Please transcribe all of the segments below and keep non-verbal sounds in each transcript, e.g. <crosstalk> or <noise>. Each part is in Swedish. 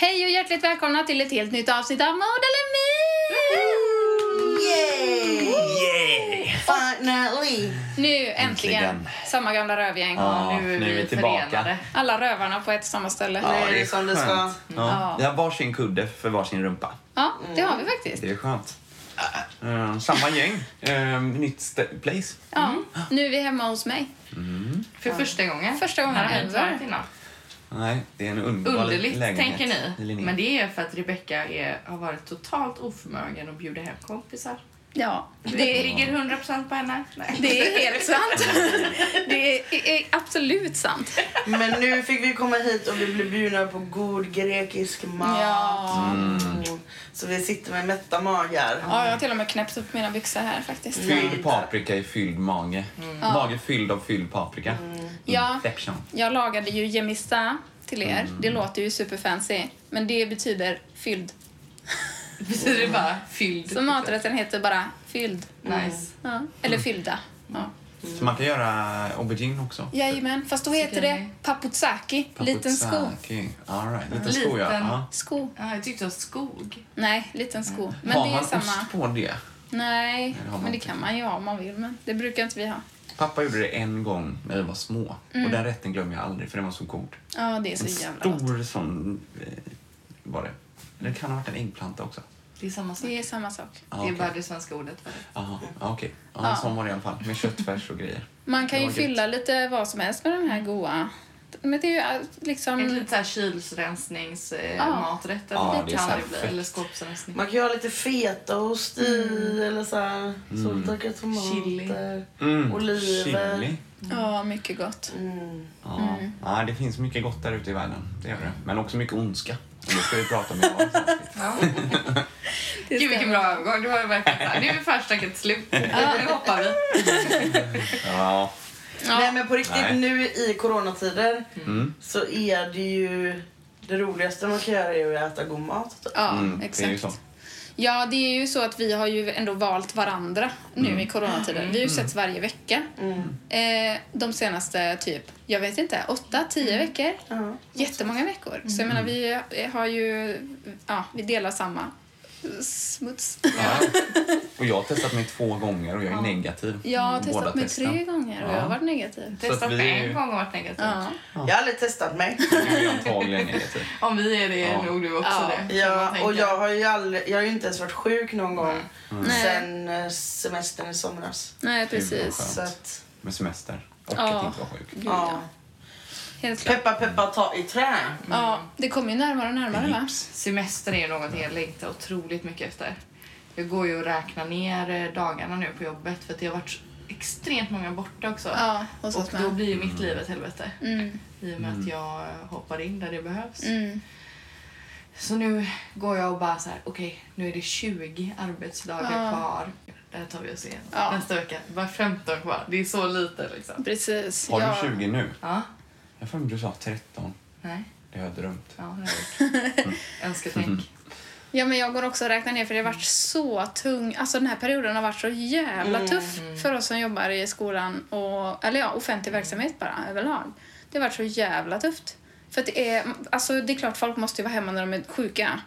Hej och hjärtligt välkomna till ett helt nytt avsnitt av Mord eller Myt! Yay! Finally! Nu äntligen, Äntligen. samma gamla rövgäng. Ja, nu är vi tillbaka. förenade. Alla rövarna på ett och samma ställe. Nu Ja, är det som det ska. skönt. Ja. Vi har varsin kudde för varsin rumpa. det har vi faktiskt. Det är skönt. Eh, samma gäng, uh, nytt st- place. Ja, nu är vi hemma hos mig. För första gången. Första gången ever. Nej, det är en underbar Underligt, lägenhet tänker ni. Linné. Men det är för att Rebecca är, har varit totalt oförmögen att bjuda hem kompisar. Ja, Det det, ligger 100% på henne. Nej. det är helt sant. <laughs> Det är, absolut sant. Men nu fick vi komma hit och vi blev bjudna på god grekisk mat. Ja. Mm. Så vi sitter med mätta magar. Ja, jag har till och med knäppt upp mina byxor här faktiskt. Fylld paprika i fylld mage. Mm. Mage fylld av fylld paprika. Ja. Inception. Jag lagade ju gemista till er. Mm. Det låter ju superfancy, men det betyder fylld. Betyder det bara fylld? Så maträtten heter bara fylld. Nice. Ja. Eller fyllda. Ja. Så man kan göra aubergine också. Jajamän, fast då heter det paputsaki, liten sko. All right. Liten sko, ja. Liten. Sko. Ja, jag tyckte det var skog. Nej, liten sko. Men har det är man samma. ost på det? Nej, det men det kan man ju ha om man vill, men det brukar inte vi ha. Pappa gjorde det en gång när vi var små. Mm. Och den rätten glömmer jag aldrig för den var så god. Ja, det är så En jävla gott. stor sån eh, var det. Det kan ha varit en äggplanta också. Det är samma sak. Det är samma sak. Ja, Det är bara det svenska ordet för det. Ja, okej. Ja, Ja. en sån var det i alla fall. Med köttfärs och grejer. Man kan ju var fylla lite vad som helst med de här goa. Men det är ju äh, En liksom... lite såhär kylsrensningsmaträtt eh, Ja. maträtt Ja, eller det kan det bli. Eller skåpsrensning. Man kan ju ha lite fetaost i Mm. eller så här soltorkade tomater. Mm. Oliver. Chili. Ja, mycket gott. Mm. Ja. ja, det finns mycket gott där ute i världen. Det gör det. Men också mycket ondska. Och det ska vi prata om idag. <laughs> Det Gud vilken bra övergång. Det var verkligen såhär, nu är förstacket slut. Nu hoppar vi. Ja. Nej men på riktigt, Nej. nu i coronatider Mm. så är det ju det roligaste man kan göra är att äta god mat. Typ. Ja, Mm, exakt. Ja, det är ju så att vi har ju ändå valt varandra nu Mm. i coronatiden. Vi har ju setts varje vecka. Eh, de senaste typ, jag vet inte, åtta, tio Mm. veckor. Ja. Jättemånga veckor. Så jag menar, vi har ju, ja, vi delar samma smuts. Ja. Och jag har testat mig två gånger och jag är negativ. Jag har Båda testat mig testen. tre gånger och jag har varit negativ. Testat ju- en gång och varit negativt. Ja. Jag har aldrig testat mig. <laughs> Du är antagligen negativ. Om vi är det Ja. är nog du också Ja. det. Ja, och jag har ju aldrig, jag har ju inte ens varit sjuk någon gång Nej. sen eh, semestern i somras. Nej, precis. Så att, Med semester. Och Ja. att inte vara sjuk. Gud, ja. Ja. Helt klart. Peppa peppa ta i trä. Ja, det kommer ju närmare och närmare va? Gips. Semester är ju någonting jag längtar otroligt mycket efter. Jag går ju och räknar ner eh, dagarna nu på jobbet för att det har varit extremt många borta också. Ja, oss och då blir ju mitt liv ett helvete. Mm, I och med att jag eh, hoppar in där det behövs. mm. Så nu går jag och bara så här, okej, nu är det 20 arbetsdagar Ja. kvar. Där tar vi oss igen. Ja. Nästa vecka, bara 15 kvar. Det är så lite liksom. Precis. Har Ja. du 20 nu? Ja, Jag för du sa 13. nej. Det har jag drömt. Ja, det har jag gjort. <laughs> Önsketänk. Ja, men jag går också och räknar ner för det har varit så tung. Alltså den här perioden har varit så jävla tuff för oss som jobbar i skolan och, eller ja, offentlig verksamhet bara överlag. Det har varit så jävla tufft. För att det är, alltså det är klart folk måste ju vara hemma när de är sjuka.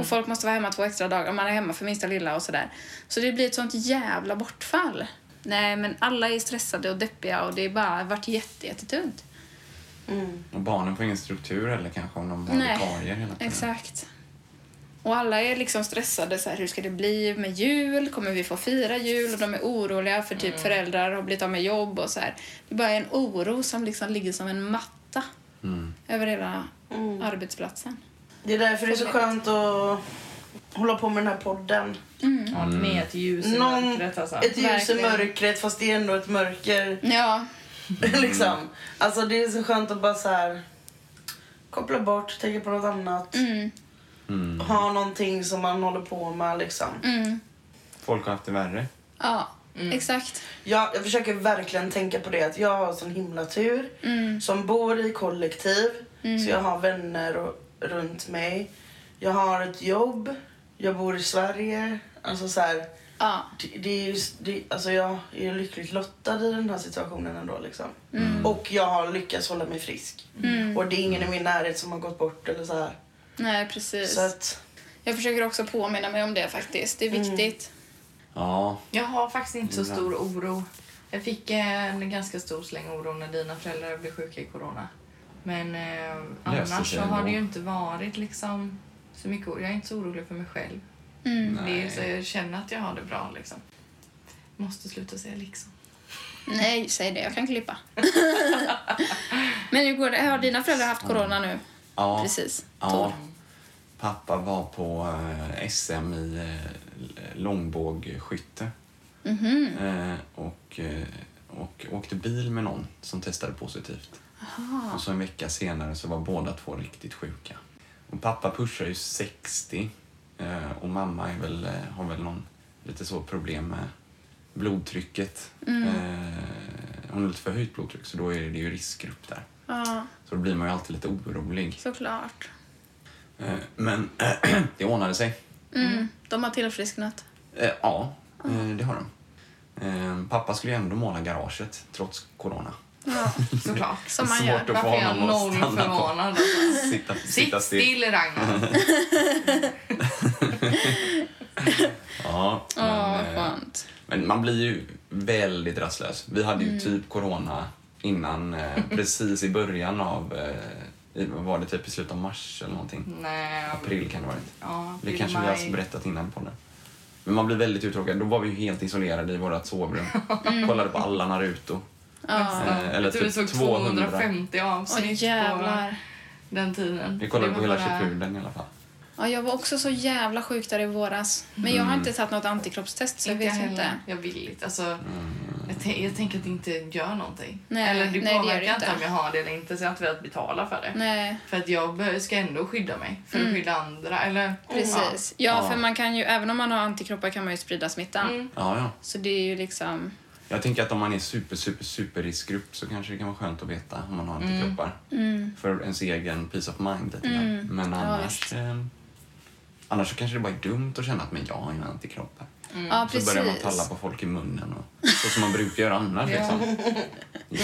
Och folk måste vara hemma två extra dagar och man är hemma för minsta lilla och sådär. Så det blir ett sånt jävla bortfall. Nej, men alla är stressade och deppiga och det har bara varit jätte, jättetungt. Och barnen får ingen struktur eller kanske om de har Nej, vikarier hela tiden. Exakt. Och alla är liksom stressade. Så här, hur ska det bli med jul? Kommer vi få fira jul? Och de är oroliga för typ föräldrar har blivit av med jobb och så här. Det är bara en oro som liksom ligger som en matta Mm. över hela arbetsplatsen. Det är därför det är så skönt att hålla på med den här podden. Ja, med ett ljus i Någon, mörkret alltså. ett ljus i mörkret fast det är ändå ett mörker. Ja, liksom. Alltså det är så skönt att bara så här koppla bort, tänka på något annat. mm, Mm. Ha någonting som man håller på med liksom. mm, Folk har haft det värre. ja, exakt. Jag, jag försöker verkligen tänka på det att jag har sån himla tur Mm, som bor i kollektiv. Så jag har vänner och, runt mig. Jag har ett jobb. Jag bor i Sverige. Alltså så här, ja, det, det är just, det, alltså jag är lyckligt lottad i den här situationen ändå. Liksom. Och jag har lyckats hålla mig frisk. mm. Och det är ingen i min närhet som har gått bort eller så här. Nej, precis. Så att, Jag försöker också påminna mig om det faktiskt. Det är viktigt. Ja, Jag har faktiskt inte så stor oro. Jag fick en ganska stor släng oro när dina föräldrar blev sjuka i corona. Men eh, annars så har det ju inte varit liksom så mycket oro. Jag är inte så orolig för mig själv. Mm. Det är, så jag känner att jag har det bra liksom. Måste sluta säga liksom. Nej, säg det. Jag kan klippa. <laughs> Men hur går det? Har dina föräldrar haft corona nu? ja. Precis. Ja. Pappa var på eh, SM i eh, långbågskytte. Mhm. Eh, och, och åkte bil med någon som testade positivt. Och så en vecka senare så var båda två riktigt sjuka. Och pappa pushar ju 60 eh, och mamma är väl, eh, har väl någon lite så problem med blodtrycket. Eh, hon har lite förhöjt blodtryck så då är det ju riskgrupp där. Ja, Så då blir man ju alltid lite orolig. såklart. Eh, men <clears throat> det ordnade sig. Mm. De har tillfrisknat. Eh, ja, eh, det har de. Eh, pappa skulle ju ändå måla garaget trots corona. Ja, Såklart. som man gör. Varför är jag noll förvånad? Alltså. Sitta, Sitt sitta still. still Ragnar. <laughs> Ja, men, skönt. men man blir ju väldigt rastlös. Vi hade ju Mm. typ corona innan, eh, <laughs> precis i början av, eh, var det typ i slutet av mars eller någonting? Nej, April kan det ha varit. Ja, Det kanske vi maj. har berättat innan på det. Men man blir väldigt uttråkad. Då var vi helt isolerade i vårt sovrum. <laughs> Kollade på alla Naruto. Ja. Eh, eller jag tror vi typ såg 200. 250 Åh avsnitt på jävlar. den tiden. Vi kollade på hela bara- i alla fall. Ja, jag var också så jävla sjuk där i våras. Men jag har inte tagit något antikroppstest så jag Inte vet heller. inte. Jag vill inte. Alltså, jag, tän- jag tänker att det inte gör någonting. Nej, eller det nej, påverkar det inte om jag har det eller inte. Så jag har inte velat betala för det. Nej, För att jag ska ändå skydda mig. För att skydda andra. Eller, precis. Ja, Ja. för man kan ju, även om man har antikroppar kan man ju sprida smittan. Mm. Ja, ja. Så det är ju liksom... Jag tänker att om man är super, super, super riskgrupp så kanske det kan vara skönt att veta om man har antikroppar. För ens egen peace of mind lite grann. Men Ja, annars... visst. eh, annars så kanske det bara är dumt att känna att men jag har inga antikroppar. Ja, Så precis. börjar man talla på folk i munnen och så som man brukar göra annars. Ja. Liksom.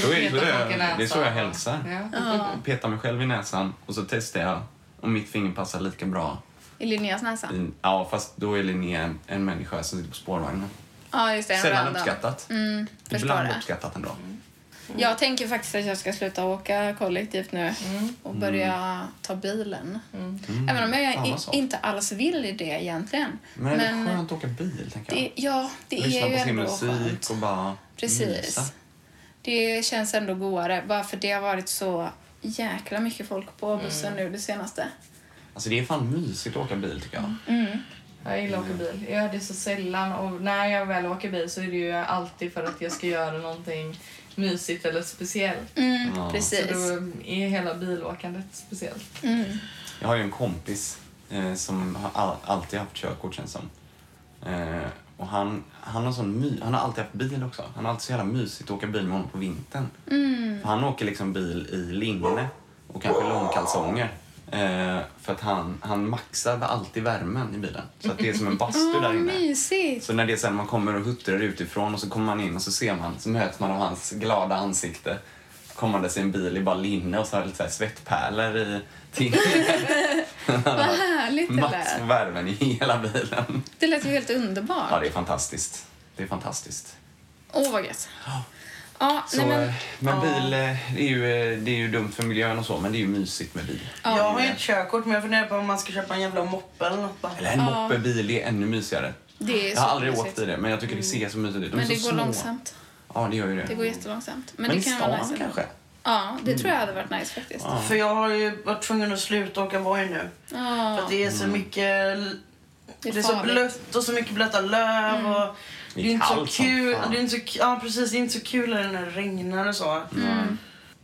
Så är, så är, det är så jag hälsar. Ja. Petar mig själv i näsan och så testar jag om mitt finger passar lika bra. I Linneas näsa. I, ja, fast då är Linnea en, en människa som sitter på spårvagnen. Ja, just det. en Sällan random. uppskattat. Mm, Ibland det. uppskattat ändå. Jag tänker faktiskt att jag ska sluta åka kollektivt nu Mm. och börja ta bilen. Även om jag soft. inte alls vill det egentligen. Men, det är skönt att åka bil, tänker jag. det, ja, det Lyssna är ju på sin ändå musik skönt. och bara Precis. mysa. Det känns ändå godare, bara för det har varit så jäkla mycket folk på Mm. bussen nu det senaste. Alltså det är fan mysigt att åka bil tycker jag. Jag gillar att åka bil. Jag gör det så sällan och när jag väl åker bil så är det ju alltid för att jag ska göra någonting mysigt eller speciellt. Mm, Ja. Så Precis. då är hela bilåkandet speciellt. Mm. Jag har ju en kompis eh, som har all, alltid haft körkort känns som. Eh, och han, han, har sån my, han har alltid haft bil också. Han har alltid så jävla mysigt att åka bil med honom på vintern. Mm. För han åker liksom bil i linne och kanske långkalsonger. Eh, för att han, han maxar alltid värmen i bilen. Så att det är som en bastu <laughs> där Åh, inne. mysigt! Så när det sen man kommer och huttrar utifrån och så kommer man in och så ser man, så möts man av hans glada ansikte kommandes i en bil i bara linne och så har det lite så här svettpärlor i till <laughs> Vad härligt det max lät. värmen i hela bilen. Det lät ju helt underbart. Ja, det är fantastiskt. Det är fantastiskt. Åh, vad gött. Ja, Så, nej men, eh, men bil, eh, det är, ju, eh, det är ju dumt för miljön och så, men det är ju mysigt med bil. Jag har ju inte körkort men jag funderar på om man ska köpa en jävla moppe eller något bara. Eller en moppebil är ännu mysigare. det är Jag har aldrig mysigt. åkt i det, men jag tycker det ser så mysigt ut. De Men det går små. långsamt. Ja, det gör ju det. Det går jättelångsamt. Men, men det i kan vara stan nice. kanske? Ja, det tror jag hade varit nice faktiskt. Ja. För jag har ju varit tvungen att sluta åka Voi nu. Ja, För att det är så mycket... det är, Det är så blött och så mycket blöta löv och... Det är inte så kul. Det är inte så, ja, precis. Det är inte så kul när det regnar och så.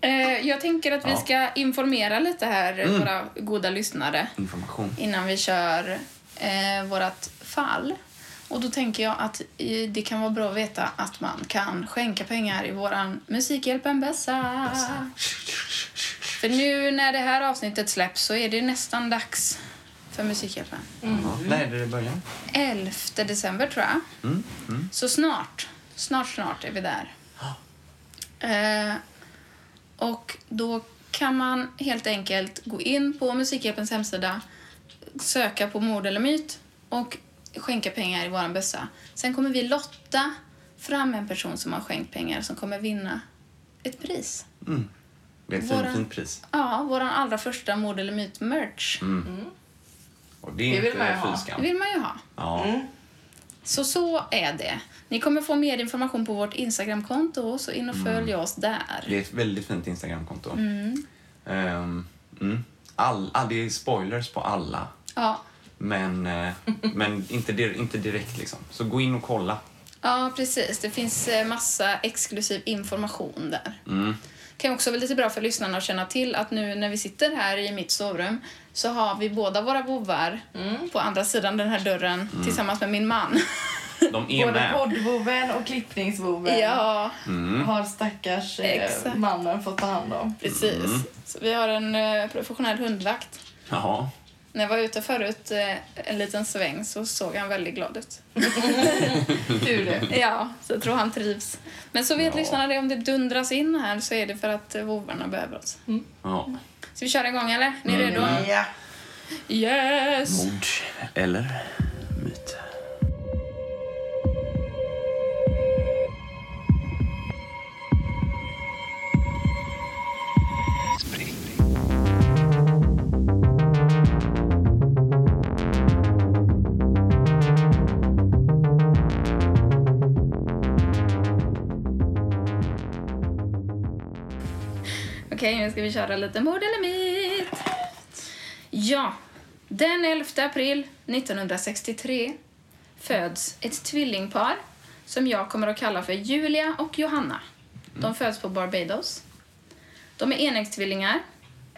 Eh, jag tänker att vi Ja. ska informera lite här, våra goda lyssnare, Information. innan vi kör eh, vårt fall. Och då tänker jag att eh, det kan vara bra att veta att man kan skänka pengar i våran Musikhjälpen Bässa. För nu när det här avsnittet släpps så är det nästan dags för Musikhjälpen. Ja. När är det det börjar? 11 december tror jag. Mm. Mm. Så snart, snart, snart är vi där. Eh, och då kan man helt enkelt gå in på Musikhjälpens hemsida, söka på mord eller myt och skänka pengar i våran bössa. Sen kommer vi lotta fram en person som har skänkt pengar som kommer vinna ett pris. Mm. Det är ett Våra- fint, pris. Ja, våran allra första mord eller myt-merch. Och det är Det vill inte man ju ha. Det vill man ju ha. Ja. Så så är det. Ni kommer få mer information på vårt Instagramkonto, så in och följ oss där. Det är ett väldigt fint Instagramkonto. Mm. Ehm, mm. All, all, det är spoilers på alla, Ja, men, eh, men inte, dir, inte direkt. liksom. Så gå in och kolla. ja, precis. Det finns eh, massa exklusiv information där. Mm. kan också vara lite bra för lyssnarna att känna till att nu när vi sitter här i mitt sovrum så har vi båda våra vovvar på andra sidan den här dörren tillsammans med min man. <laughs> De är Både poddvoven och klippningsvoven ja, har stackars eh, Exakt. mannen fått ta hand om. precis. Så vi har en eh, professionell hundvakt. Jaha. När jag var ute förut eh, en liten sväng så såg han väldigt glad ut. <laughs> Tur det. Ja, så jag tror han trivs. Men så vet Ja. lyssnarna det, om det dundras in här så är det för att vovvarna behöver oss. Ja. Så vi kör igång eller? Ni är redo? Ja. Yes! Mord eller myt? Okej, nu ska vi köra lite mord eller myt. Ja, den 11 april 1963 föds ett tvillingpar som jag kommer att kalla för Julia och Johanna. De föds på Barbados. De är enäggstvillingar.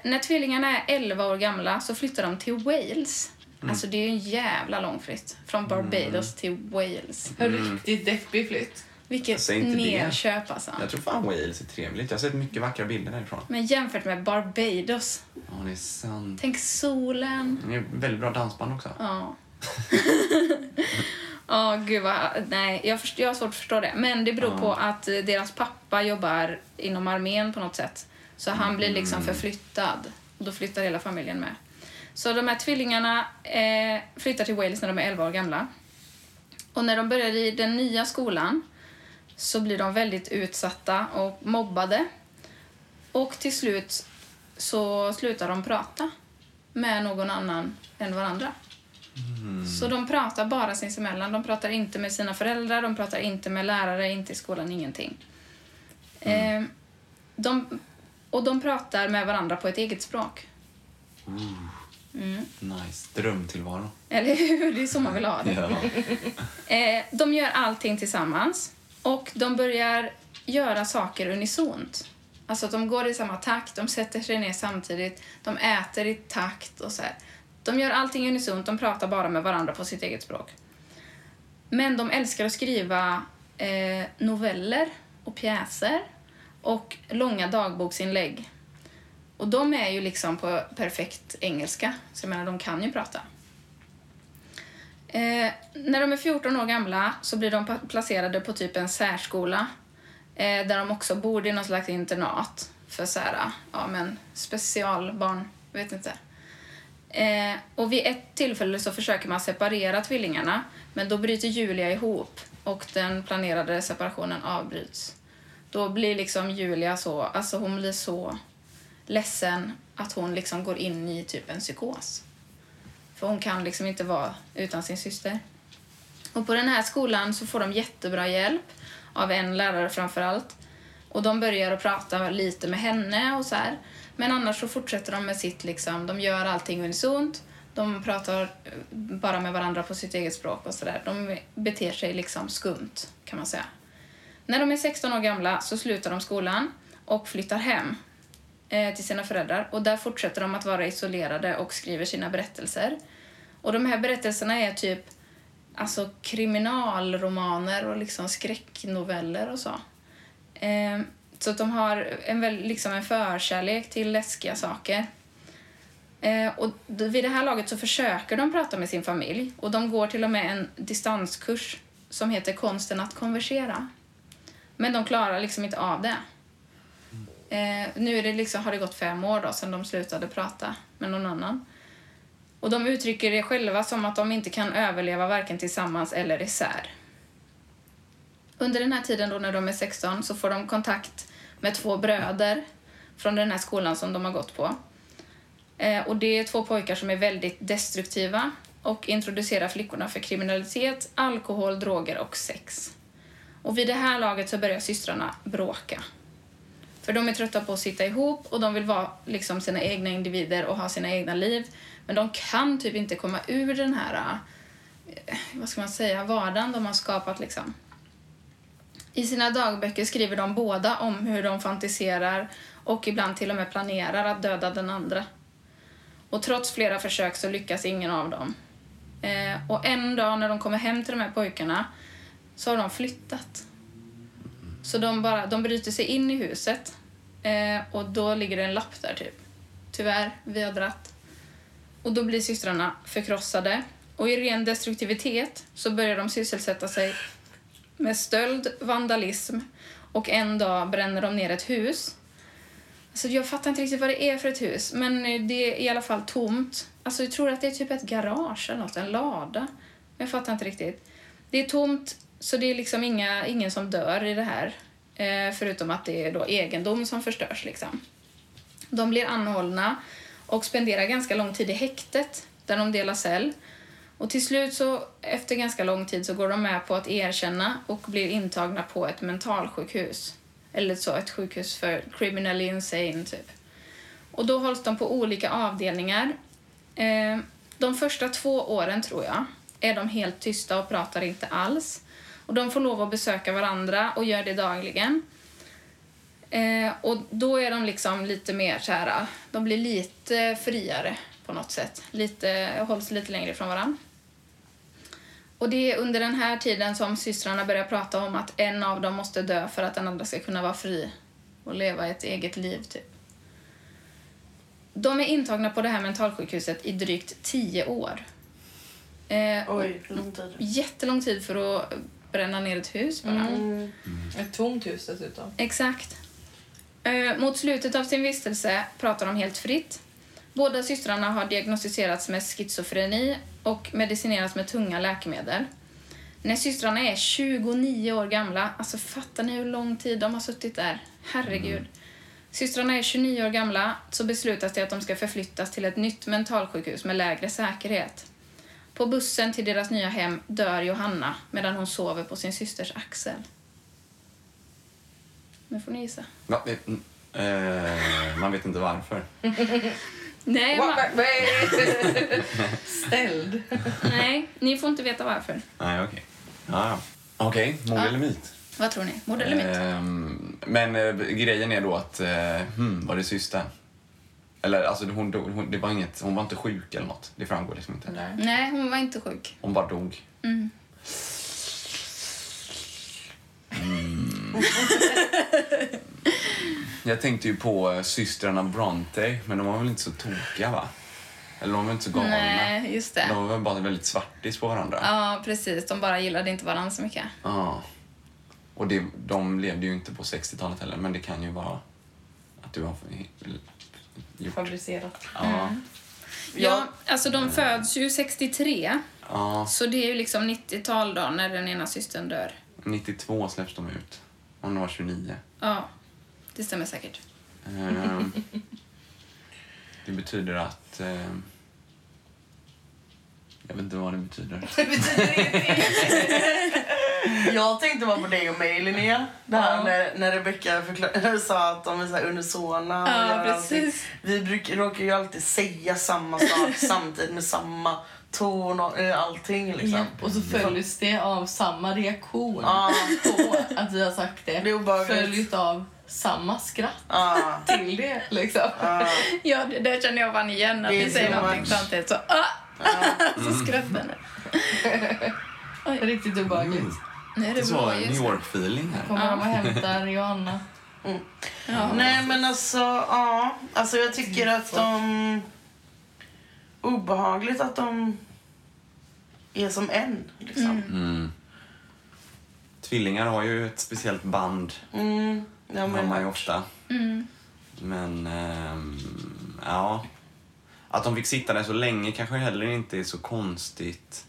När tvillingarna är 11 år gamla så flyttar de till Wales. Alltså det är ju en jävla lång flytt. Från Barbados till Wales. En riktigt deppig flytt. Vilket nerköp alltså. Jag tror fan Wales är trevligt. Jag har sett mycket vackra bilder därifrån. Men jämfört med Barbados. Ja, det är sant. Tänk solen. Det är väldigt bra dansband också. Ja. <laughs> Ja, gud vad... Nej, jag, först, jag har svårt att förstå det. Men det beror på att eh, deras pappa jobbar inom armén på något sätt. Så han blir liksom förflyttad. Och då flyttar hela familjen med. Så de här tvillingarna eh, flyttar till Wales när de är 11 år gamla. Och när de börjar i den nya skolan så blir de väldigt utsatta och mobbade. Och till slut så slutar de prata med någon annan än varandra. Så de pratar bara sinsemellan. De pratar inte med sina föräldrar, de pratar inte med lärare, inte i skolan, ingenting. Eh, de, och de pratar med varandra på ett eget språk. Nice. Drömtillvaro. Eller hur? Det är så man vill ha det. <laughs> Ja. Eh, de gör allting tillsammans och de börjar göra saker unisont. Alltså att de går i samma takt, de sätter sig ner samtidigt, de äter i takt och så här. De gör allting unisont, de pratar bara med varandra på sitt eget språk. Men de älskar att skriva eh, noveller och pjäser och långa dagboksinlägg. Och de är ju liksom på perfekt engelska, så jag menar de kan ju prata. Eh, när de är 14 år gamla så blir de placerade på typ en särskola eh, där de också bor i något slags internat för så här, ja men specialbarn, vet inte. Eh, och vid ett tillfälle så försöker man separera tvillingarna men då bryter Julia ihop och den planerade separationen avbryts. Då blir liksom Julia så, alltså hon blir så ledsen att hon liksom går in i typ en psykos. För hon kan liksom inte vara utan sin syster. Och på den här skolan så får de jättebra hjälp av en lärare framför allt. Och de börjar att prata lite med henne och så här. Men annars så fortsätter de med sitt liksom, de gör allting unisont. De pratar eh, bara med varandra på sitt eget språk och sådär. De beter sig liksom skumt kan man säga. När de är 16 år gamla så slutar de skolan och flyttar hem Eh, till sina föräldrar. Och där fortsätter de att vara isolerade och skriver sina berättelser. Och de här berättelserna är typ alltså kriminalromaner och liksom skräcknoveller och så. Eh, så att de har en, väl, liksom en förkärlek till läskiga saker. Eh, och vid det här laget så försöker de prata med sin familj och de går till och med en distanskurs som heter Konsten att konversera. Men de klarar liksom inte av det. Eh, nu är det liksom, har det gått fem år då sedan de slutade prata med någon annan. Och de uttrycker det själva som att de inte kan överleva varken tillsammans eller isär. Under den här tiden då när de är 16 så får de kontakt med två bröder från den här skolan som de har gått på. Eh, och det är två pojkar som är väldigt destruktiva och introducerar flickorna för kriminalitet, alkohol, droger och sex. Och vid det här laget så börjar systrarna bråka. För de är trötta på att sitta ihop och de vill vara liksom sina egna individer och ha sina egna liv. Men de kan typ inte komma ur den här, eh, vad ska man säga, vardagen de har skapat liksom. I sina dagböcker skriver de båda om hur de fantiserar och ibland till och med planerar att döda den andra. Och trots flera försök så lyckas ingen av dem. Eh, och en dag när de kommer hem till de här pojkarna så har de flyttat. Så de, bara, de bryter sig in i huset eh, och då ligger det en lapp där typ. Tyvärr, vi har dratt. Och då blir systrarna förkrossade. Och i ren destruktivitet så börjar de sysselsätta sig med stöld, vandalism och en dag bränner de ner ett hus. Alltså jag fattar inte riktigt vad det är för ett hus, men det är i alla fall tomt. Alltså jag tror att det är typ ett garage eller något, en lada. Jag fattar inte riktigt. Det är tomt, så det är liksom inga, ingen som dör i det här. Eh, förutom att det är då egendom som förstörs. Liksom. De blir anhållna och spenderar ganska lång tid i häktet där de delar cell. Och till slut så, efter ganska lång tid, så går de med på att erkänna och blir intagna på ett mentalsjukhus. Eller så, ett sjukhus för criminally insane, typ. Och då hålls de på olika avdelningar. Eh, de första två åren, tror jag, är de helt tysta och pratar inte alls. Och de får lov att besöka varandra och gör det dagligen. Eh, och då är de liksom lite mer så här, de blir lite friare på något sätt. Lite, hålls lite längre från varandra. Och det är under den här tiden som systrarna börjar prata om att en av dem måste dö för att den andra ska kunna vara fri och leva ett eget liv, typ. De är intagna på det här mentalsjukhuset i drygt tio år. Eh, Oj, lång tid. Jättelång tid för att bränna ner ett hus bara. Mm. Ett tomt hus dessutom. Exakt. Eh, mot slutet av sin vistelse pratar de helt fritt. Båda systrarna har diagnostiserats med schizofreni och medicinerats med tunga läkemedel. När systrarna är 29 år gamla, alltså fattar ni hur lång tid de har suttit där? Herregud. Systrarna är 29 år gamla, så beslutas det att de ska förflyttas till ett nytt mentalsjukhus med lägre säkerhet. På bussen till deras nya hem dör Johanna medan hon sover på sin systers axel. Nu får ni gissa. Va? Mm, eh, man vet inte varför. <laughs> Nej, man, <laughs> Ställd. nej, ni får inte veta varför. Nej, okej. Ja, ja. Okej, mord Ja. eller myt? Vad tror ni? Mord eller myt? Ehm, men eh, grejen är då att, eh, hmm, var det systern? Eller alltså hon, dog- hon, det var inget, hon var inte sjuk eller något. Det framgår liksom inte. Nej. Nej, hon var inte sjuk. Hon bara dog. Mm. Jag tänkte ju på eh, systrarna Bronte, men de var väl inte så tokiga va? Eller de var inte så galna? Nej, just det. De var väl bara väldigt svartis på varandra? Ja, precis. De bara gillade inte varandra så mycket. Ja. Och det, de levde ju inte på 60-talet heller, men det kan ju vara att du har gjort... Fabricerat. Ja. Ja, alltså de föds ju 63, ja. så det är ju liksom 90-tal då när den ena systern dör. 92 släpps de ut. Hon var 29. Ja, det stämmer säkert. Ehm, det betyder att... ehm, jag vet inte vad det betyder. <laughs> Det betyder ingenting. Jag tänkte bara på dig och mig Linnea. Det här Ja. när, när Rebecca förklar- <laughs> sa att de är så här unisona. Ja, precis. Vi brukar, råkar ju alltid säga samma sak <laughs> samtidigt med samma ton och eh, allting liksom. Ja, och så följs det av samma reaktion Ja. på att vi har sagt det. Det. Följt av samma skratt Ja, till det. Liksom. ja, Ja, det där känner jag fan igen. Att vi säger någonting samtidigt så ah! Så skrattar ni. <laughs> Riktigt obehagligt. Nej, det Det var New. York-feeling här. Kommer de och hämtar Johanna. Ja. Nej men alltså, ja. Alltså jag tycker att de... Obehagligt att de är som en. Liksom. Mm. Tvillingar har ju ett speciellt band, Mm. Ja, har man ju men, ofta. Mm. Men, ehm, ja. Att de fick sitta där så länge kanske heller inte är så konstigt.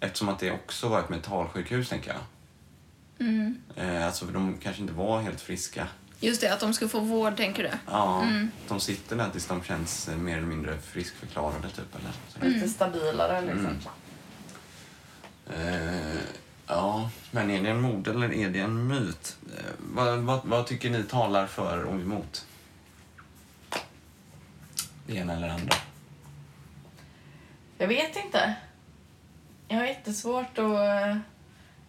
Eftersom att det också var ett mentalsjukhus, tänker jag. Mm. Eh, alltså, för de kanske inte var helt friska. Just det, att de ska få vård, tänker du? Ja, de sitter där tills de känns eh, mer eller mindre friskförklarade, typ. Eller så. Lite stabilare liksom. Mm. Eh, ja, men är det en mord eller är det en myt? Eh, vad, vad, vad tycker ni talar för och emot? Det ena eller andra? Jag vet inte. Jag har jättesvårt att eh,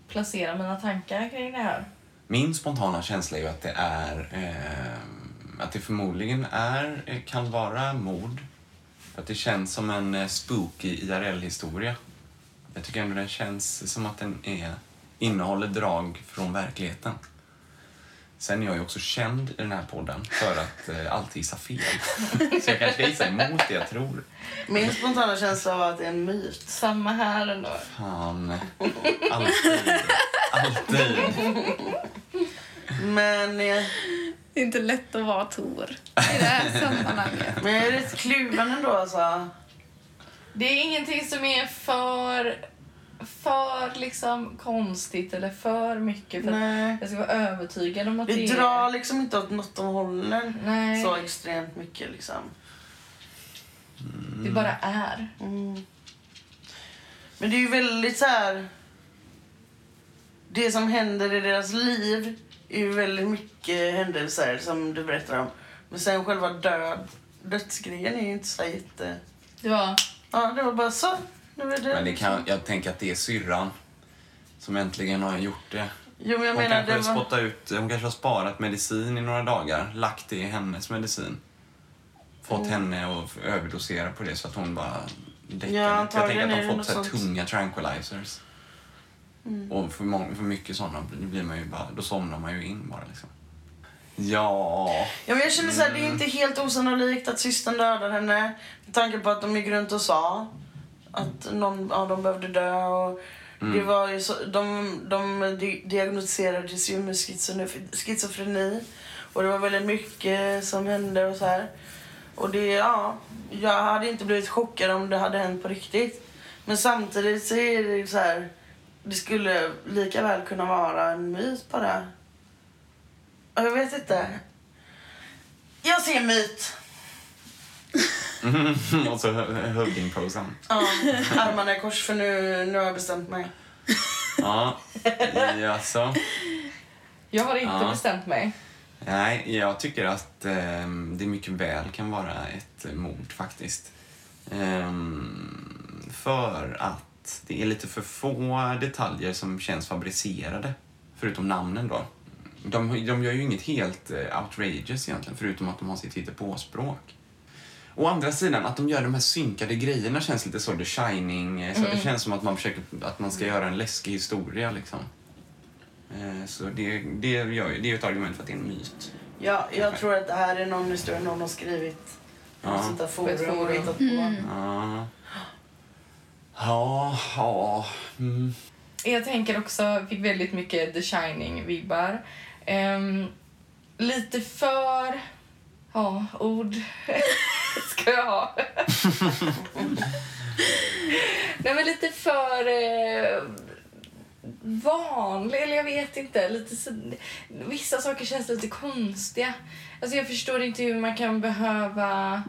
placera mina tankar kring det här. Min spontana känsla är ju att det är eh, att det förmodligen är, eh, kan vara mord. Att det känns som en eh, spooky IRL-historia. Jag tycker ändå den känns som att den är, innehåller drag från verkligheten. Sen är jag ju också känd i den här podden för att eh, alltid gissa fel. Så jag kanske ska gissa emot det jag tror. min spontana känsla var att det är en myt. Samma här ändå. Fan. Alltid. Alltid. Men, eh, Det är inte lätt att vara Tor i det här sammanhanget. men jag är rätt kluven ändå alltså. Det är ingenting som är för, för liksom konstigt eller för mycket för Nej. jag ska vara övertygad om att det, Det är... drar liksom inte åt något de håller Nej, så extremt mycket liksom. det bara är. Mm. Men det är ju väldigt så här. Det som händer i deras liv är ju väldigt mycket händelser som du berättar om. Men sen själva död, dödsgrejen är ju inte så jätte... Det var... Ja, det var bara så. Det, Men det kan, jag tänker att det är syrran som äntligen har gjort det. Jo, men jag Hon menar kanske, det har var... ut, hon kanske har sparat medicin i några dagar, lagt det i hennes medicin. Fått Mm. henne att överdosera på det så att hon bara däckar. Ja, jag tänker att de fått så tunga tranquilizers. Mm. Och för, många, för mycket sådana blir man ju bara, då somnar man ju in bara liksom. Ja, Ja, men jag känner så här, det är inte helt osannolikt att systern dödar henne. Med tanke på att de gick runt och sa att någon av dem behövde dö. Och det var ju så, de, de di- diagnostiserades ju med schizofreni. Och det var väldigt mycket som hände och så här. Och det, ja, jag hade inte blivit chockad om det hade hänt på riktigt. Men samtidigt så är det så här, det skulle lika väl kunna vara en myt bara. Jag vet inte. Jag ser myt. <laughs> <laughs> och så hövdingposen. Ja, armarna i kors för nu, nu har jag bestämt mig. Ja, jaså. Jag har inte Ja. bestämt mig. Nej, jag tycker att ehm, det mycket väl kan vara ett eh, mord faktiskt. Ehm, för att det är lite för få detaljer som känns fabricerade, förutom namnen då. De, de gör ju inget helt eh, outrageous egentligen, förutom att de har sitt hittepåspråk. Å andra sidan, att de gör de här synkade grejerna känns lite så The Shining. eh, Så Det känns som att man försöker att man ska göra en läskig historia liksom. Eh, Så det, det, gör, det är ju ett argument för att det är en myt. Ja, jag tror att det här är någon historia någon har skrivit. Ja. Ja. Sånt där På forum och hittat på. Ja. Ja, ja. Mm. Jag tänker också, jag fick väldigt mycket The Shining-vibbar. Ehm, lite för... Ja, ord <laughs> ska jag ha. Nej, men lite för... Eh, vanlig, eller jag vet inte. Lite så, vissa saker känns lite konstiga. Alltså jag förstår inte hur man kan behöva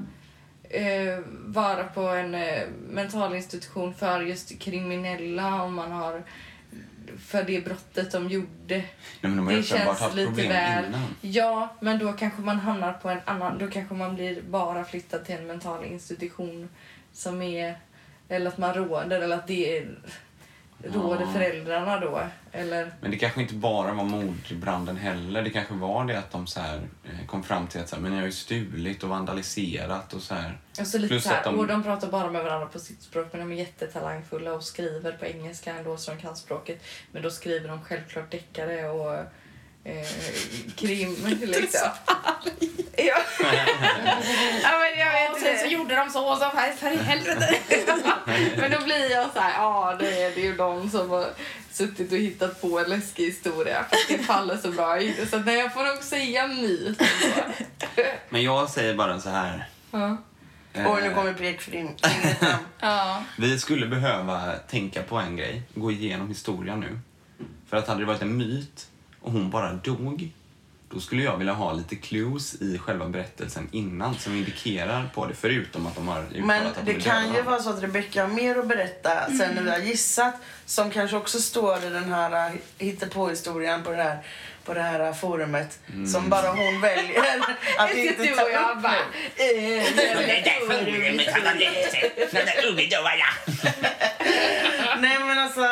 eh, vara på en eh, mentalinstitution för just kriminella om man har för det brottet de gjorde. Nej, de ju uppenbart haft problem innan. Ja, men då kanske man hamnar på en annan... Då kanske man blir bara flyttad till en mental institution som är... Eller att man råder, eller att det är råder föräldrarna då? Eller? Men det kanske inte bara var mordbranden heller. Det kanske var det att de så här, eh, kom fram till att så här, men ni har ju stulit och vandaliserat och så här. Och så lite Plus så här, de... Och de pratar bara med varandra på sitt språk men de är jättetalangfulla och skriver på engelska ändå så de kan språket. Men då skriver de självklart deckare och eh, krim liksom. ja. <laughs> ja men jag vet inte. så gjorde de så och så för, för i helvete. <laughs> men då blir jag så här, ja det är, det är ju de som har suttit och hittat på en läskig historia. För det faller så bra. Så nej, jag får nog säga myt. <laughs> men jag säger bara så här. Ja. Eh, Oj, nu kommer pekfingret ja. Vi skulle behöva tänka på en grej, gå igenom historien nu. För att hade det varit en myt och hon bara dog, då skulle jag vilja ha lite clues i själva berättelsen innan som indikerar på det, förutom att de har Men att det kan ju vara så att Rebecca har mer att berätta sen mm. när vi har gissat, som kanske också står i den här äh, hittepå-historien på det här på det här forumet mm. som bara hon väljer <laughs> att inte ta upp bara, Det <laughs> där forumet har man <laughs> Nej men alltså,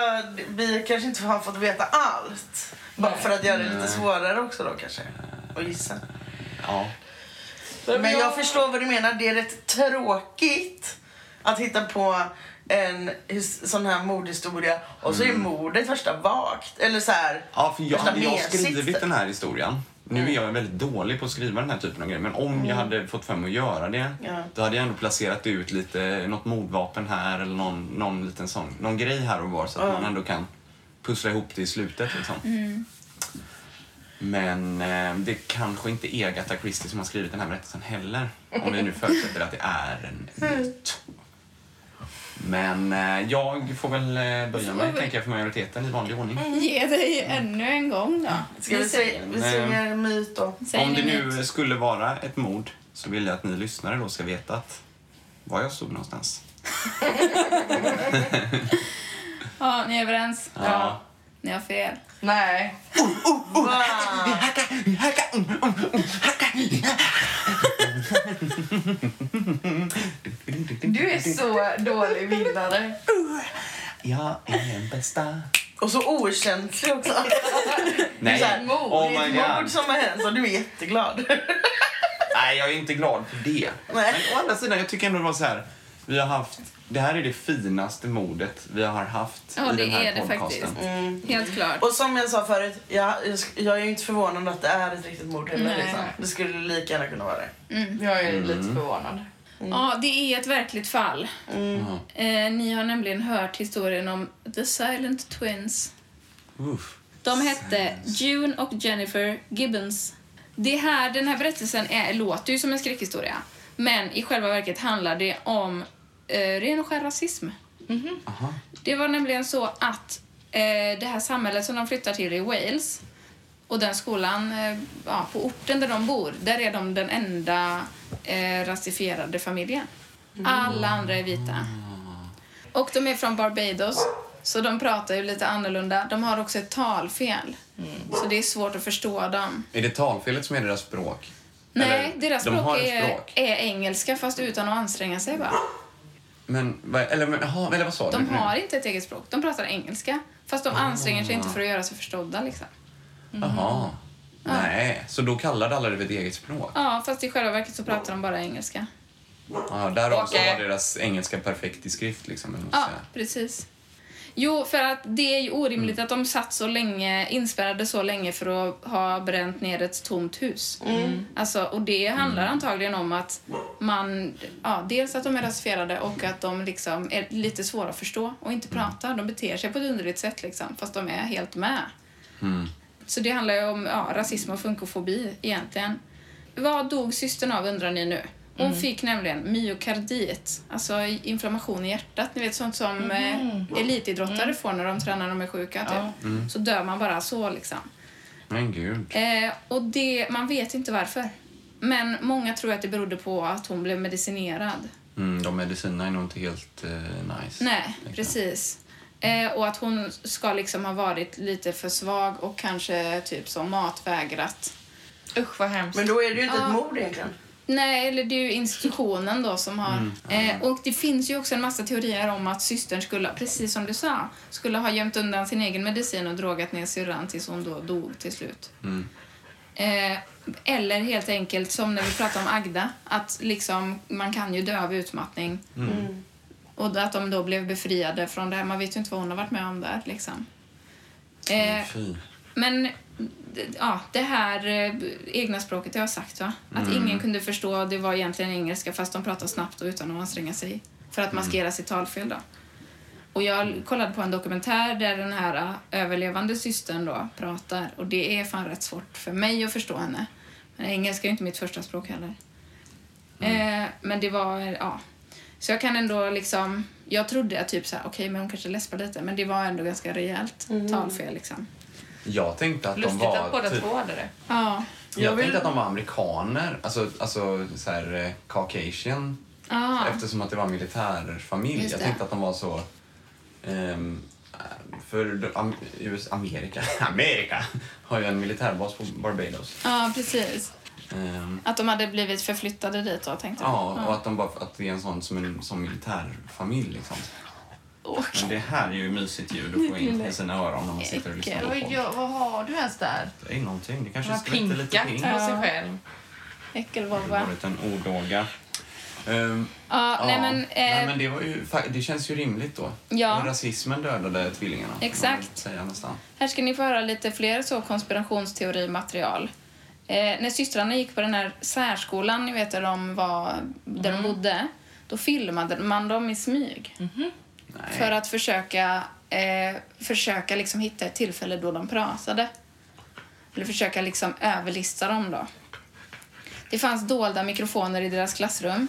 vi kanske inte har fått veta allt. Bara för att göra det lite svårare också då kanske. Att gissa. Ja. Men jag förstår vad du menar. Det är rätt tråkigt att hitta på en sån här mordhistoria och så är mm. mordet värsta vagt. Eller så här, Ja, för jag, hade jag skrivit den här historien nu är mm. jag väldigt dålig på att skriva den här typen av grejer, men om mm. jag hade fått för mig att göra det, ja. då hade jag ändå placerat ut lite, något mordvapen här eller någon, någon liten sån, någon grej här och var så att mm. man ändå kan pussla ihop det i slutet. Liksom. Mm. Men eh, det kanske inte är Agatha Christie som har skrivit den här berättelsen heller. Om vi nu <laughs> förutsätter att det är en myt. Men eh, jag får väl eh, böja mig tänker jag, för majoriteten i vanlig ordning. <laughs> Ge dig ännu en gång då. Ska vi, se, vi säger myt då? Om det nu skulle vara ett mord så vill jag att ni lyssnare då ska veta att var jag stod någonstans. <laughs> Ja, ni är överens? Ja. Ni har fel. Nej. Du är så dålig vinnare. Jag är den bästa. Och så okänslig också. Nej. Så här, mord, oh my God. mord som har hänt och du är jätteglad. Nej, jag är inte glad för det. Nej. Men å andra sidan, jag tycker ändå det var så här. Vi har haft det här är det finaste mordet vi har haft ja, i den här podcasten. Ja, det är det faktiskt. Mm. Helt klart. Och som jag sa förut, jag, jag är inte förvånad att det är ett riktigt mord heller. Liksom. Det skulle lika gärna kunna vara det. Mm. Jag är mm. lite förvånad. Mm. Ja, det är ett verkligt fall. Mm. Eh, ni har nämligen hört historien om The Silent Twins. Uff. De hette June och Jennifer Gibbons. Det här, den här berättelsen är, låter ju som en skräckhistoria. Men i själva verket handlar det om eh, ren och skär rasism. Mm -hmm. Det var nämligen så att eh, det här samhället som de flyttar till i Wales och den skolan eh, ja, på orten där de bor, där är de den enda eh, rasifierade familjen. Mm. Alla andra är vita. Och de är från Barbados, så de pratar ju lite annorlunda. De har också ett talfel, mm. så det är svårt att förstå dem. Är det talfelet som är deras språk? Nej, Eller, deras språk, de är, språk, är, engelska fast utan att anstränga sig bara. Men, eller, men, aha, eller vad sa De du? har inte ett eget språk. De pratar engelska. Fast de ah. anstränger sig inte för att göra sig förstådda. Liksom. Mm. Jaha. Nej, så då kallade alla det för ett eget språk? Ja, fast i själva verket så pratar de bara engelska. Ja, därav så var deras engelska perfekt i skrift liksom. Ja, precis. Jo, för att det är ju orimligt mm. att de satt så länge, inspärrade så länge för att ha bränt ner ett tomt hus. Mm. Alltså, och det handlar mm. antagligen om att man, ja, dels att de är rasifierade och att de liksom är lite svåra att förstå och inte mm. pratar. De beter sig på ett underligt sätt liksom, fast de är helt med. Mm. Så det handlar ju om ja, rasism och funkofobi egentligen. Vad dog systern av undrar ni nu? Hon fick nämligen myokardit, alltså inflammation i hjärtat. Ni vet sånt som eh, elitidrottare får när de tränar när de är sjuka. Typ. Så dör man bara så liksom. Men gud. Eh, och det, man vet inte varför. Men många tror att det berodde på att hon blev medicinerad. Mm, de medicinerna är nog inte helt eh, nice. Nej, Liksom. precis. Eh, och att hon ska liksom ha varit lite för svag och kanske typ så matvägrat. Usch vad hemskt. Men då är det ju inte ett mord egentligen. Nej, eller det är ju institutionen då som har... eh, och det finns ju också en massa teorier om att systern skulle, precis som du sa, skulle ha gömt undan sin egen medicin och drogat ner syrran tills hon då dog till slut. Eh, eller helt enkelt som när vi pratade om Agda, att liksom man kan ju dö av utmattning. Och att de då blev befriade från det här. Man vet ju inte vad hon har varit med om där liksom. Eh, men ja, det här eh, egna språket jag har sagt va? Att ingen kunde förstå, det var egentligen engelska fast de pratade snabbt och utan att anstränga sig. För att maskera sitt talfel då. Och jag kollade på en dokumentär där den här eh, överlevande systern då pratar och det är fan rätt svårt för mig att förstå henne. Men engelska är ju inte mitt första språk heller. Eh, men det var, ja. Så jag kan ändå liksom, jag trodde att typ så här, okej men hon kanske läspar lite men det var ändå ganska rejält talfel liksom. Jag tänkte att de Lustigt var... att båda typ- två hade det. Ja. Jag, Jag vill- tänkte att de var amerikaner, alltså, alltså så här, eh, Caucasian. Ah. Eftersom att det var militärfamilj. Just Jag tänkte att de var så... ehm, för de- am, US, Amerika, <laughs> Amerika har ju en militärbas på Barbados. Ja, precis. Ehm, Att de hade blivit förflyttade dit då, tänkte du? ja, och att, de bara, att det är en sån som en som militärfamilj liksom. Och, Men det här är ju mysigt ljud att få in i sina öron när man sitter och lyssnar på ja, vad har du ens där? Det är någonting. Det kanske har skvätter lite pinkat pink. på sig själv. Det äckelvovva. var en liten ordlåga. Ehm, Ja, nej men... nej, Eh, men det, var ju, det känns ju rimligt då. Ja. Rasismen dödade tvillingarna. Exakt. man Säga nästan. Här ska ni få höra lite fler så konspirationsteorimaterial. Eh, när systrarna gick på den här särskolan, ni vet där de, var, där de bodde, då filmade man dem i smyg. Nej. För att försöka, eh, försöka liksom hitta ett tillfälle då de pratade. Eller försöka liksom överlista dem då. Det fanns dolda mikrofoner i deras klassrum.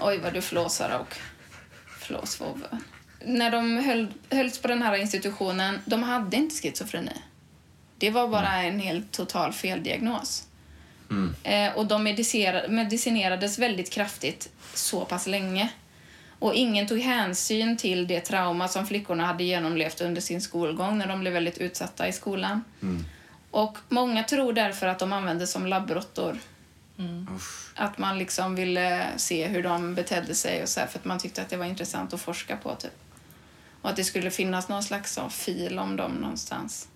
Oj, vad du flåsar och flåsvovve. När de höll, hölls på den här institutionen, de hade inte schizofreni. Det var bara en helt total feldiagnos. Eh, och de medicinerades väldigt kraftigt så pass länge. Och ingen tog hänsyn till det trauma som flickorna hade genomlevt under sin skolgång när de blev väldigt utsatta i skolan. Och många tror därför att de användes som labbråttor. Usch. Att man liksom ville se hur de betedde sig och så här, för att man tyckte att det var intressant att forska på. Typ. Och att det skulle finnas någon slags fil om dem någonstans.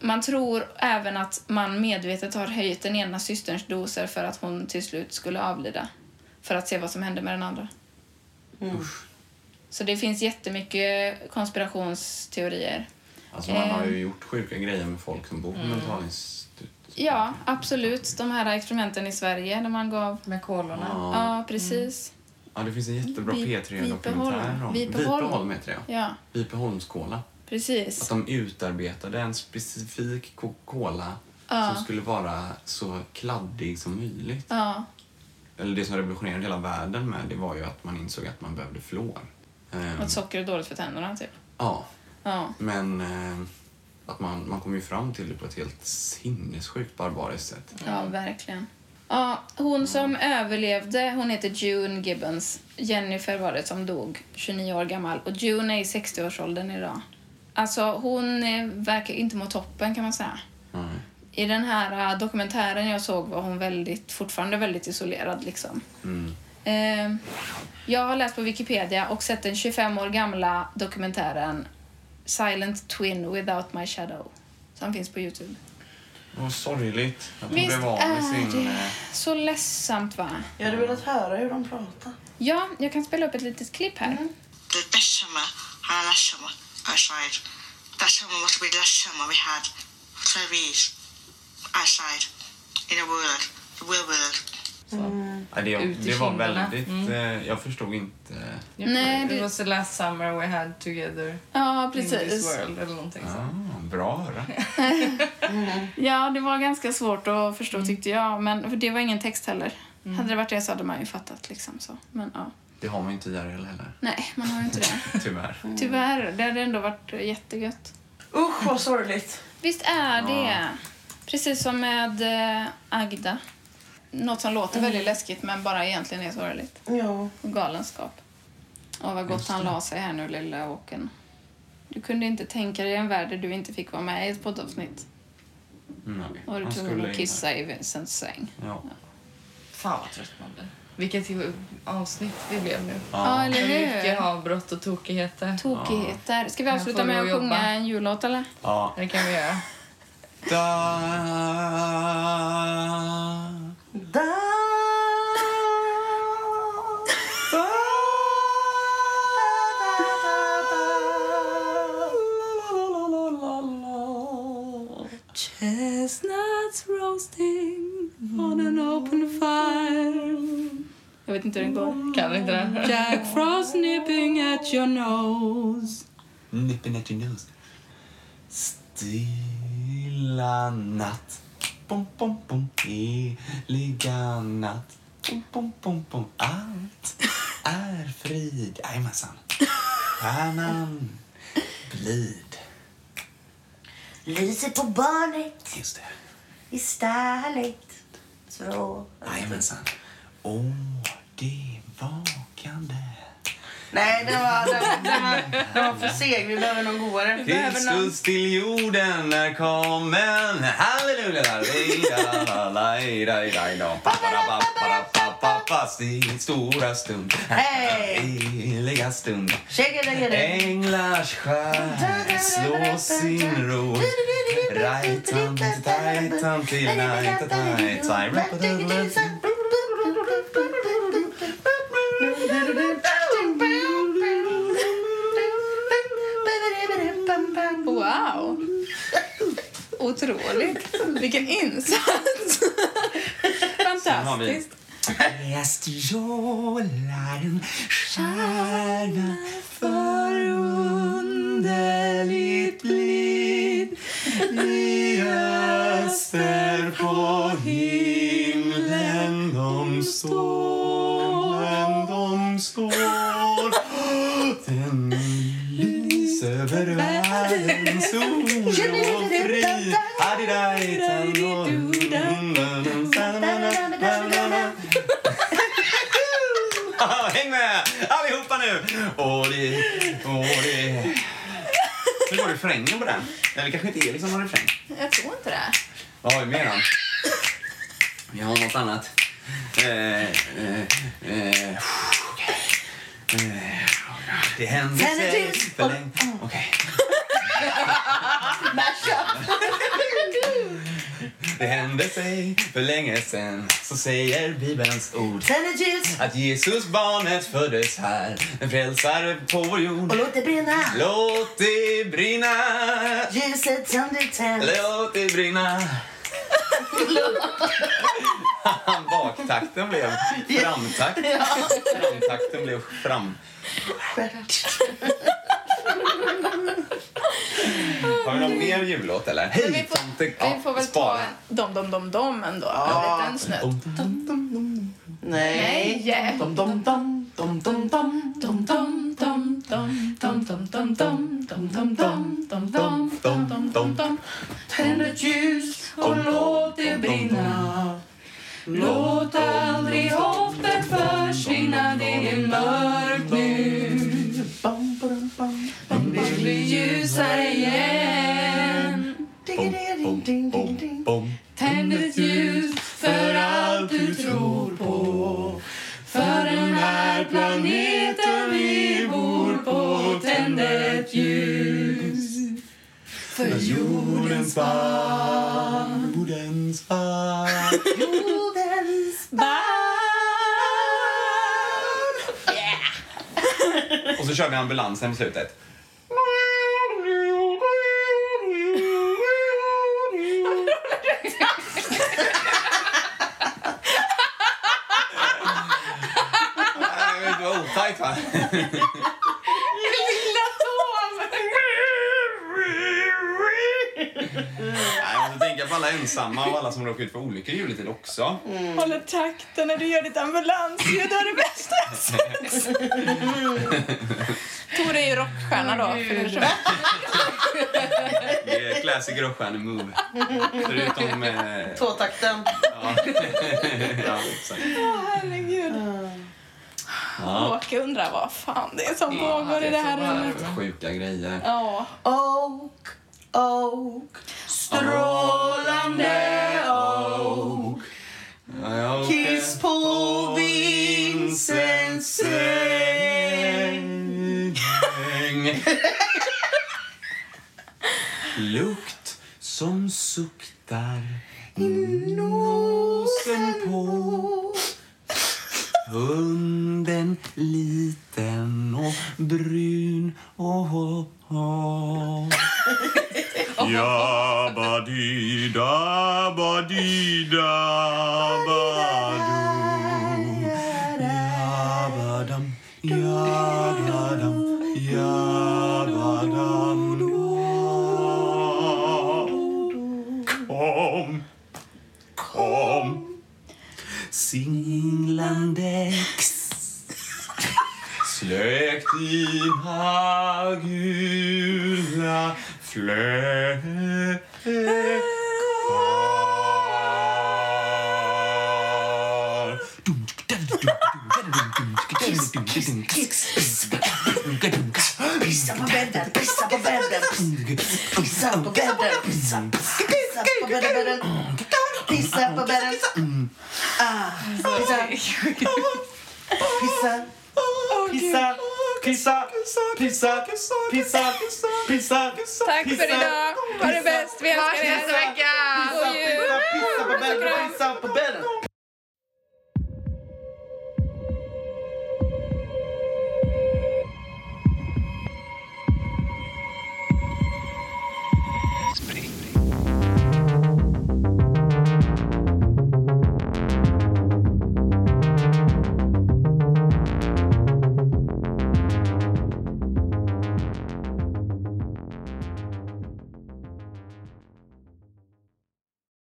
Man tror även att man medvetet har höjt den ena systerns doser för att hon till slut skulle avlida. För att se vad som hände med den andra. Så det finns jättemycket konspirationsteorier. Alltså man har Eh. ju gjort sjuka grejer med folk som bor på mentalinstitut. Ja, absolut. De här experimenten i Sverige där man gav... Med kolorna. Ja, precis. Ja, det finns en jättebra Vi- P3-dokumentär om Vipeholm. Vipeholm heter det. Ja, Vipeholmskola. Att precis. de utarbetade en specifik Coca-Cola Ja. som skulle vara så kladdig som möjligt. Ja, Eller det som revolutionerade hela världen med det var ju att man insåg att man behövde fluor. Ehm, att socker är dåligt för tänderna, typ. ja, Ja, men eh, att man, man kom ju fram till det på ett helt sinnessjukt barbariskt sätt. ja verkligen. Ja, hon som överlevde, hon heter June Gibbons. Jennifer var det som dog, 29 år gammal. Och June är i 60-årsåldern idag. Alltså, hon eh, verkar inte må toppen kan man säga. Nej. I den här eh, dokumentären jag såg var hon väldigt, fortfarande väldigt isolerad. Liksom. Mm. Eh, jag har läst på Wikipedia och sett den 25 år gamla dokumentären Silent Twin Without My Shadow som finns på Youtube. Vad sorgligt att hon Visst blev av med sin... det eh, så ledsamt, va? Jag hade velat höra hur de pratar. Ja, jag kan spela upp ett litet klipp här. summer and last summer outside. That summer must be the last summer we had 12 years outside in the world, the real world. Ja, det, det var väldigt... Eh, jag förstod inte... Nej, It det- was the last summer we had together Ja, in this precis. world eller någonting Ah. Bra att höra. <laughs> Ja, det var ganska svårt att förstå tyckte jag. Men för det var ingen text heller. Hade det varit det så hade man ju fattat liksom så. Men ja. Det har man ju inte i IRL heller. Nej, man har ju inte det. <laughs> Tyvärr. Tyvärr. Det hade ändå varit jättegött. Usch vad sorgligt. Visst är det. Precis som med eh, Agda. Något som låter väldigt läskigt men bara egentligen är sorgligt. Ja. Och galenskap. Och vad gott han la sig här nu, lilla Åken. Du kunde inte tänka dig en värld där du inte fick vara med i ett poddavsnitt. Nej. Och du Han tvungen skulle att kissa i Vincents säng. Ja. Fan vad trött man blir. Vilket avsnitt det blev nu. Ja, eller För hur? mycket avbrott och tokigheter. Tokigheter. Ska vi avsluta med att och sjunga en jullåt eller? ja. Det kan vi göra. Da, Da, da, Chestnuts roasting on an open fire Jag vet inte hur den går. Kan inte det? Jack Frost nipping at your nose Nipping at your nose. Stilla natt. Bom, bom, bom. Heliga natt. Bom, bom, bom, bom. Allt är frid. Jajamensan. Stjärnan blid. lyser på barnet Just det. i stallet. Så. Jajamensan. Åh, det vakande. Nej, den var, den, den, var, den var för seg. Vi behöver någon godare. Kristus till jorden är kommen. Halleluja! Sin stora stund. Heliga stund. Änglars skär slå sin ro. Rajtan, tajtan till najta, tajtaj. Wow! Otroligt. Vilken insats! Fantastiskt. Läst jolaren stjärna förunderligt blid i öster på himlen de står, de står Den lys över världen sol och fri Adidajtan och Häng med allihopa nu! Och det, och det... Hur går refrängen på den? Eller kanske inte är liksom någon refräng. Jag tror inte det. Vad har vi mer då? Vi har något annat. Eh, eh, eh, okej. Eh, det händer sig för länge... Okej. <laughs> Det hände sig för länge sen, så säger Bibelns ord. Tänd Att Jesus barnet föddes här, en frälsare på vår jord. och låt det brinna. Låt det brinna, Ljuset som du tänt. låt det brinna. Baktakten blev framtakt. Framtakten blev fram. Har vi någon mer jullåt eller? Men vi Hej får, vi får väl ta dom dom dom dom ändå. En liten snutt. Nej. Nej! Dom, dom, dom, dom, dom. Dom dom dom Och så kör vi ambulansen i slutet. <laughs> Det var otajt va? Lilla Tom! Alla ensamma och alla som råkar ut för olyckor i juletid också. Håller takten när du gör ditt ambulansljud. Det är det bästa jag sett. Tor är ju rockstjärna då. <laughs> Det är classic rockstjärne-move. Förutom... Eh, Tvåtakten. ja. <laughs> ja, exakt. Herregud. Ja. Åke undrar vad fan det är som pågår i det här rummet. sjuka grejer. Ja. Oak, oak, strålande oak. Kiss på Vincents säng. Lukt som suktar nosen på Hunden liten och brun och Oh. home. Yabba dee da ba dee da ba. Dina gula fläckar Pissa på bädden, pissa på bädden. Pissa på bädden, pissa. På bädden. Pissa på bädden. Pissa. Pissa. Pissa, pissa, pissa, pissa, Tack för idag. Ha det bäst. Vi älskar er. Pissa, God jul. pissa på bädden, pissa på bädden.